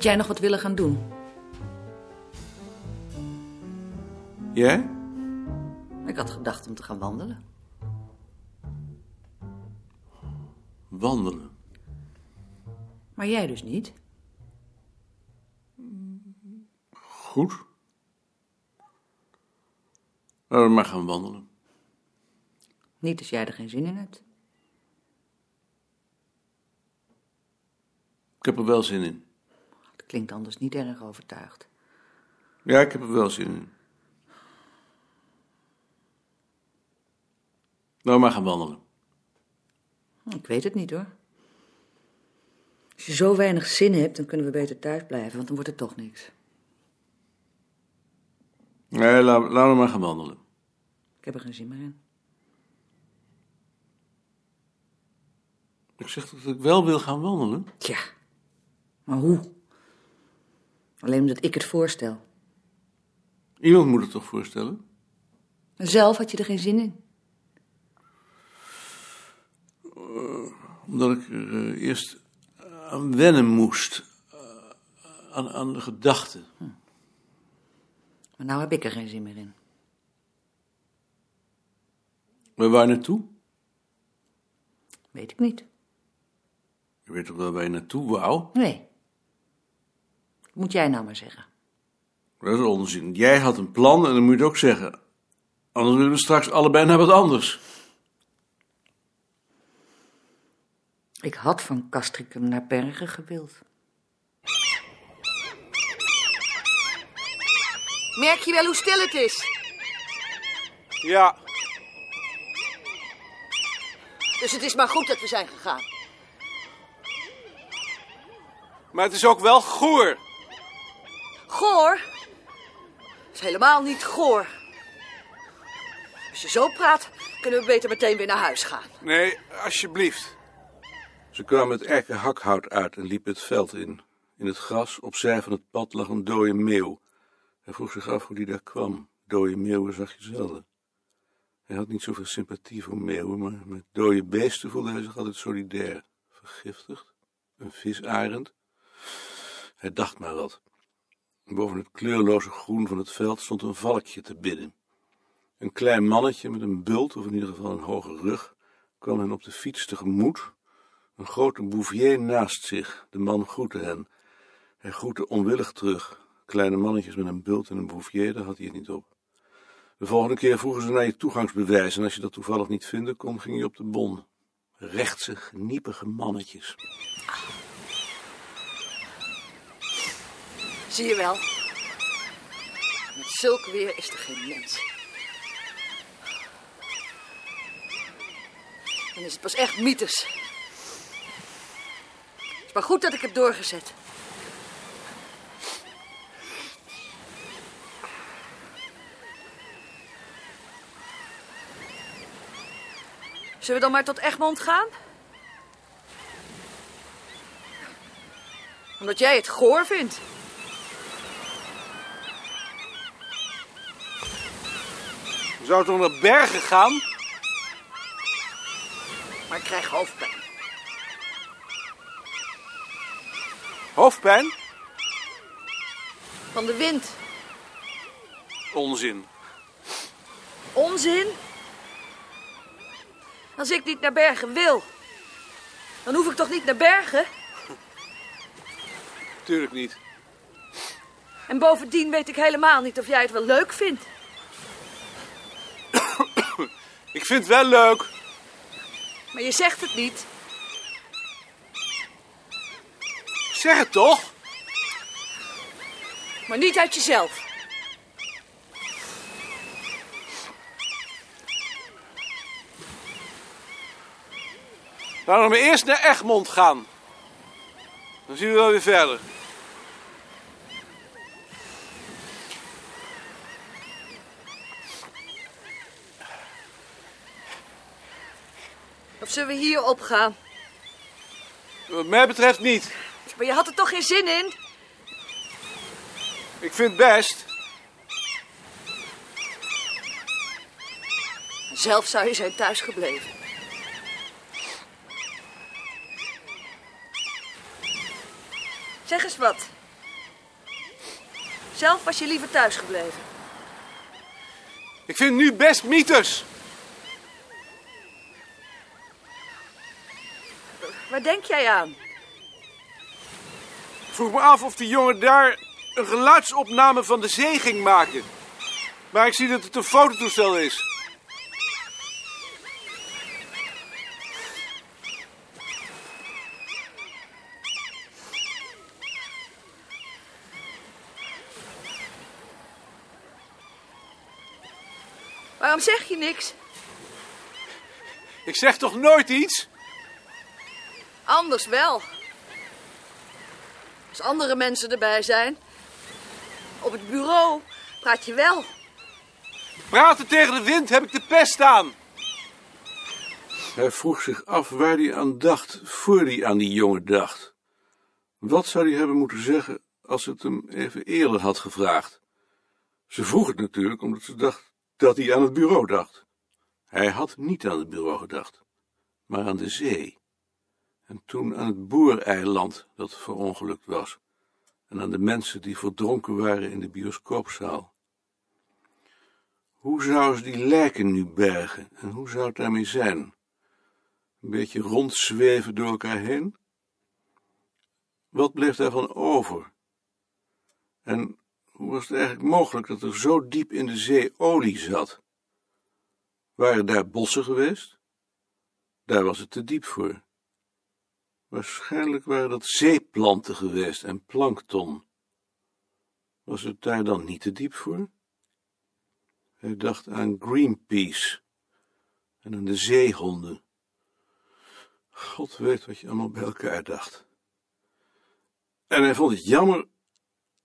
Had jij nog wat willen gaan doen? Jij? Ik had gedacht om te gaan wandelen. Wandelen. Maar jij dus niet? Goed. Laten we maar gaan wandelen. Niet als jij er geen zin in hebt. Ik heb er wel zin in. Klinkt anders niet erg overtuigd. Ja, ik heb er wel zin in. Laten we maar gaan wandelen. Ik weet het niet hoor. Als je zo weinig zin hebt, dan kunnen we beter thuis blijven, want dan wordt het toch niks. Nee, laten laten we maar gaan wandelen. Ik heb er geen zin meer in. Ik zeg dat ik wel wil gaan wandelen. Tja, maar hoe? Alleen omdat ik het voorstel. Iemand moet het toch voorstellen? Zelf had je er geen zin in. Omdat ik er eh, eerst aan wennen moest. Eh, aan, aan de gedachte. Maar nou heb ik er geen zin meer in. Maar waar naartoe? Weet ik niet. Je weet toch wel waar je naartoe wou? Nee. Moet jij nou maar zeggen. Dat is onzin. Jij had een plan en dan moet je het ook zeggen. Anders willen we straks allebei naar wat anders. Ik had van Castricum naar Bergen gewild. Merk je wel hoe stil het is? Ja. Dus het is maar goed dat we zijn gegaan. Maar het is ook wel goor. Goor? Dat is helemaal niet goor. Als je zo praat, kunnen we beter meteen weer naar huis gaan. Nee, alsjeblieft. Ze kwamen het eikenhakhout uit en liepen het veld in. In het gras, opzij van het pad, lag een dode meeuw. Hij vroeg zich af hoe die daar kwam. Dode meeuwen zag je zelden. Hij had niet zoveel sympathie voor meeuwen, maar met dode beesten voelde hij zich altijd solidair. Vergiftigd? Een visarend? Hij dacht maar wat. Boven het kleurloze groen van het veld stond een valkje te bidden. Een klein mannetje met een bult, of in ieder geval een hoge rug, kwam hen op de fiets tegemoet. Een grote bouvier naast zich. De man groette hen. Hij groette onwillig terug. Kleine mannetjes met een bult en een bouvier, daar had hij het niet op. De volgende keer vroegen ze naar je toegangsbewijs en als je dat toevallig niet vinden kon, ging je op de bon. Rechtse, geniepige mannetjes. Zie je wel? Met zulk weer is er geen mens. Dan is het pas echt mythes. Het maar goed dat ik heb doorgezet. Zullen we dan maar tot Egmond gaan? Omdat jij het goor vindt. Zou toch naar Bergen gaan? Maar ik krijg hoofdpijn. Hoofdpijn? Van de wind. Onzin. Onzin? Als ik niet naar Bergen wil, dan hoef ik toch niet naar Bergen? Tuurlijk niet. En bovendien weet ik helemaal niet of jij het wel leuk vindt. Ik vind het wel leuk. Maar je zegt het niet. Zeg het toch? Maar niet uit jezelf. Laten we eerst naar Egmond gaan. Dan zien we wel weer verder. Zullen we hier opgaan? Wat mij betreft niet. Maar je had er toch geen zin in? Ik vind best. Zelf zou je zijn thuis gebleven. Zeg eens wat. Zelf was je liever thuis gebleven. Ik vind nu best mythes. Waar denk jij aan? Ik vroeg me af of die jongen daar een geluidsopname van de zee ging maken. Maar ik zie dat het een fototoestel is. Waarom zeg je niks? Ik zeg toch nooit iets? Anders wel. Als andere mensen erbij zijn. Op het bureau praat je wel. Praten tegen de wind heb ik de pest aan. Hij vroeg zich af waar hij aan dacht voor hij aan die jongen dacht. Wat zou hij hebben moeten zeggen als ze het hem even eerder had gevraagd? Ze vroeg het natuurlijk omdat ze dacht dat hij aan het bureau dacht. Hij had niet aan het bureau gedacht, maar aan de zee. En toen aan het boereiland dat verongelukt was. En aan de mensen die verdronken waren in de bioscoopzaal. Hoe zou ze die lijken nu bergen en hoe zou het daarmee zijn? Een beetje rondzweven door elkaar heen? Wat bleef daarvan over? En hoe was het eigenlijk mogelijk dat er zo diep in de zee olie zat? Waren daar bossen geweest? Daar was het te diep voor. Waarschijnlijk waren dat zeeplanten geweest en plankton. Was het daar dan niet te diep voor? Hij dacht aan Greenpeace en aan de zeehonden. God weet wat je allemaal bij elkaar dacht. En hij vond het jammer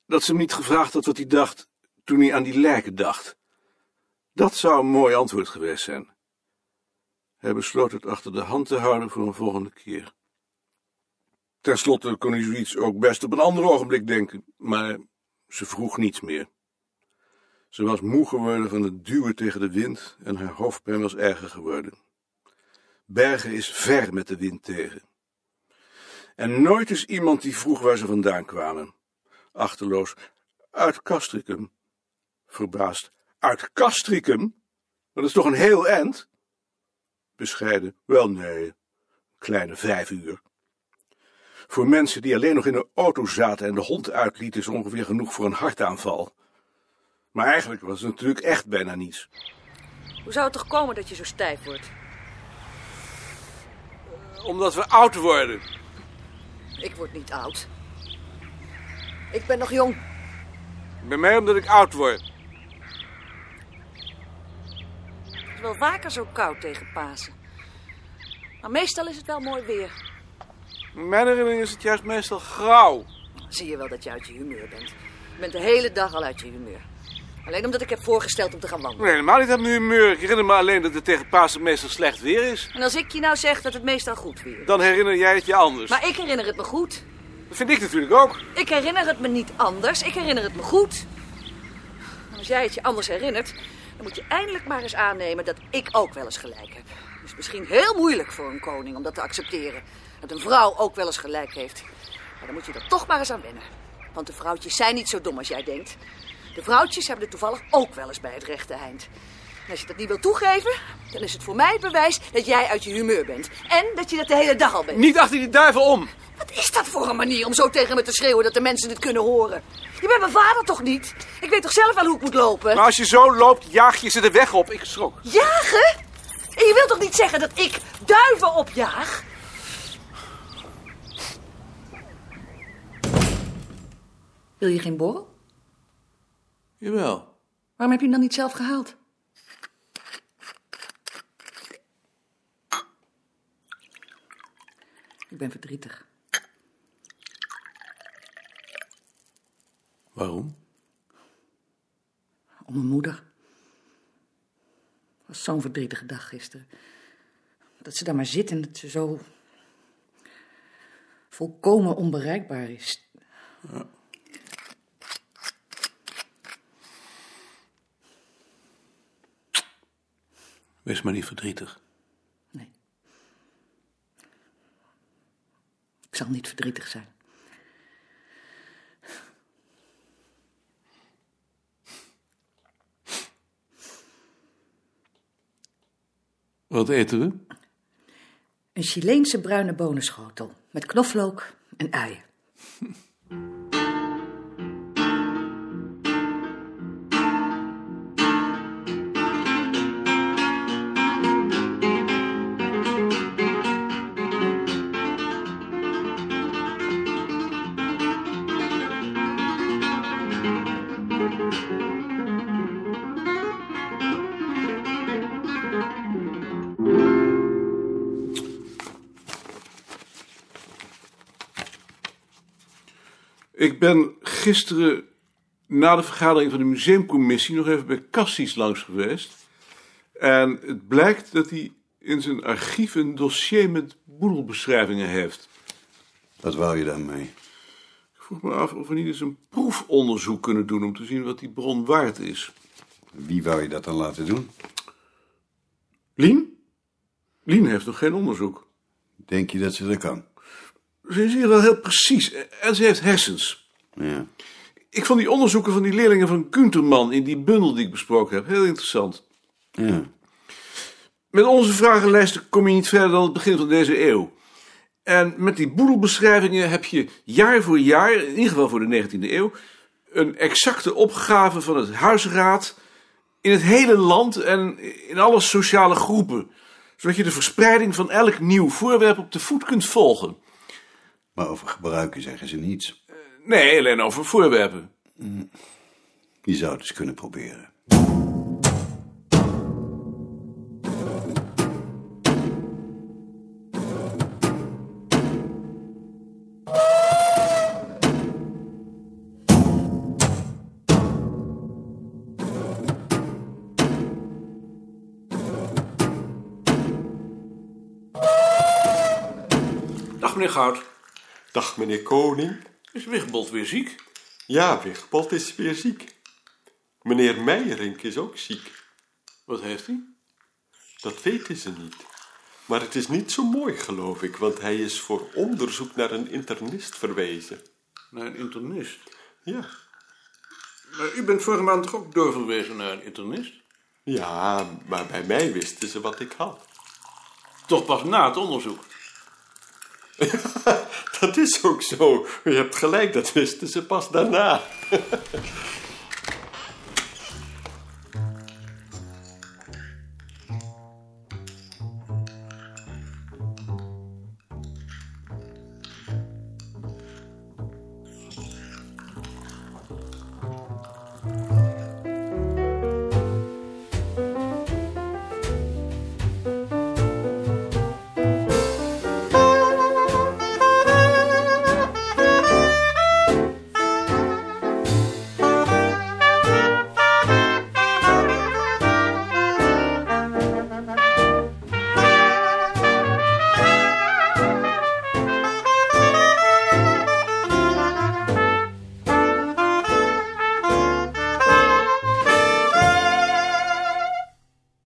dat ze hem niet gevraagd had wat hij dacht toen hij aan die lijken dacht. Dat zou een mooi antwoord geweest zijn. Hij besloot het achter de hand te houden voor een volgende keer. Ten slotte kon hij zoiets ook best op een ander ogenblik denken, maar ze vroeg niets meer. Ze was moe geworden van het duwen tegen de wind en haar hoofdpijn was erger geworden. Bergen is ver met de wind tegen. En nooit is iemand die vroeg waar ze vandaan kwamen. Achterloos, uit Castricum. Verbaasd, uit Castricum? Dat is toch een heel eind? Bescheiden, wel nee, kleine vijf uur. Voor mensen die alleen nog in een auto zaten en de hond uitlieten, is ongeveer genoeg voor een hartaanval. Maar eigenlijk was het natuurlijk echt bijna niets. Hoe zou het toch komen dat je zo stijf wordt? Omdat we oud worden. Ik word niet oud. Ik ben nog jong. Bij mij omdat ik oud word. Het is wel vaker zo koud tegen Pasen. Maar meestal is het wel mooi weer. In mijn herinnering is het juist meestal grauw. Zie je wel dat je uit je humeur bent. Je bent de hele dag al uit je humeur. Alleen omdat ik heb voorgesteld om te gaan wandelen. Nee, helemaal niet uit mijn humeur. Ik herinner me alleen dat het tegen Pasen meestal slecht weer is. En als ik je nou zeg dat het meestal goed weer is. Dan herinner jij het je anders. Maar ik herinner het me goed. Dat vind ik natuurlijk ook. Ik herinner het me niet anders. Ik herinner het me goed. En als jij het je anders herinnert, dan moet je eindelijk maar eens aannemen dat ik ook wel eens gelijk heb. Het is misschien heel moeilijk voor een koning om dat te accepteren. Dat een vrouw ook wel eens gelijk heeft. Maar dan moet je er toch maar eens aan wennen. Want de vrouwtjes zijn niet zo dom als jij denkt. De vrouwtjes hebben er toevallig ook wel eens bij het rechte eind. En als je dat niet wil toegeven, dan is het voor mij het bewijs dat jij uit je humeur bent. En dat je dat de hele dag al bent. Niet achter die duivel om. Wat is dat voor een manier om zo tegen me te schreeuwen dat de mensen het kunnen horen? Je bent mijn vader toch niet? Ik weet toch zelf wel hoe ik moet lopen? Maar als je zo loopt, jaag je ze de weg op. Ik schrok. Jagen? En je wilt toch niet zeggen dat ik duiven opjaag? Wil je geen borrel? Jawel. Waarom heb je hem dan niet zelf gehaald? Ik ben verdrietig. Waarom? Om mijn moeder. Het was zo'n verdrietige dag gisteren. Dat ze daar maar zit en dat ze zo... volkomen onbereikbaar is. Ja. Wees maar niet verdrietig. Nee. Ik zal niet verdrietig zijn. Wat eten we? Een Chileense bruine bonenschotel met knoflook en eieren. Ik ben gisteren na de vergadering van de museumcommissie nog even bij Cassis langs geweest. En het blijkt dat hij in zijn archief een dossier met boedelbeschrijvingen heeft. Wat wou je daarmee? Vroeg me af of we niet eens een proefonderzoek kunnen doen om te zien wat die bron waard is. Wie wou je dat dan laten doen? Lien? Lien heeft nog geen onderzoek. Denk je dat ze dat kan? Ze is hier wel heel precies en ze heeft hersens. Ja. Ik vond die onderzoeken van die leerlingen van Kunterman in die bundel die ik besproken heb heel interessant. Ja. Met onze vragenlijsten kom je niet verder dan het begin van deze eeuw. En met die boedelbeschrijvingen heb je jaar voor jaar, in ieder geval voor de 19e eeuw, een exacte opgave van het huisraad in het hele land en in alle sociale groepen. Zodat je de verspreiding van elk nieuw voorwerp op de voet kunt volgen. Maar over gebruiken zeggen ze niets. Nee, alleen over voorwerpen. Je zou het eens kunnen proberen. Dag meneer Goud. Dag, meneer Koning. Is Wigbold weer ziek? Ja, Wigbold is weer ziek. Meneer Meijerink is ook ziek. Wat heeft hij? Dat weten ze niet. Maar het is niet zo mooi, geloof ik, want hij is voor onderzoek naar een internist verwezen. Naar een internist. Ja, Maar u bent vorige maand toch ook doorverwezen naar een internist? ja, maar bij mij wisten ze wat ik had. Toch pas na het onderzoek. Dat is ook zo. U hebt gelijk, dat wisten ze pas daarna.